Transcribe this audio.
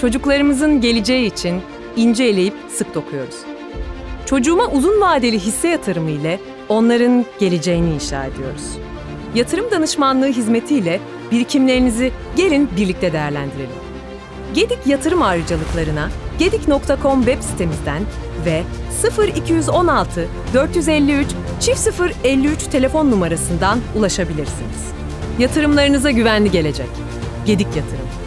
Çocuklarımızın geleceği için ince eleyip sık dokuyoruz. Çocuğuma uzun vadeli hisse yatırımı ile onların geleceğini inşa ediyoruz. Yatırım danışmanlığı hizmetiyle birikimlerinizi gelin birlikte değerlendirelim. Gedik yatırım ayrıcalıklarına gedik.com web sitemizden ve 0216 453 0053 telefon numarasından ulaşabilirsiniz. Yatırımlarınıza güvenli gelecek. Gedik Yatırım.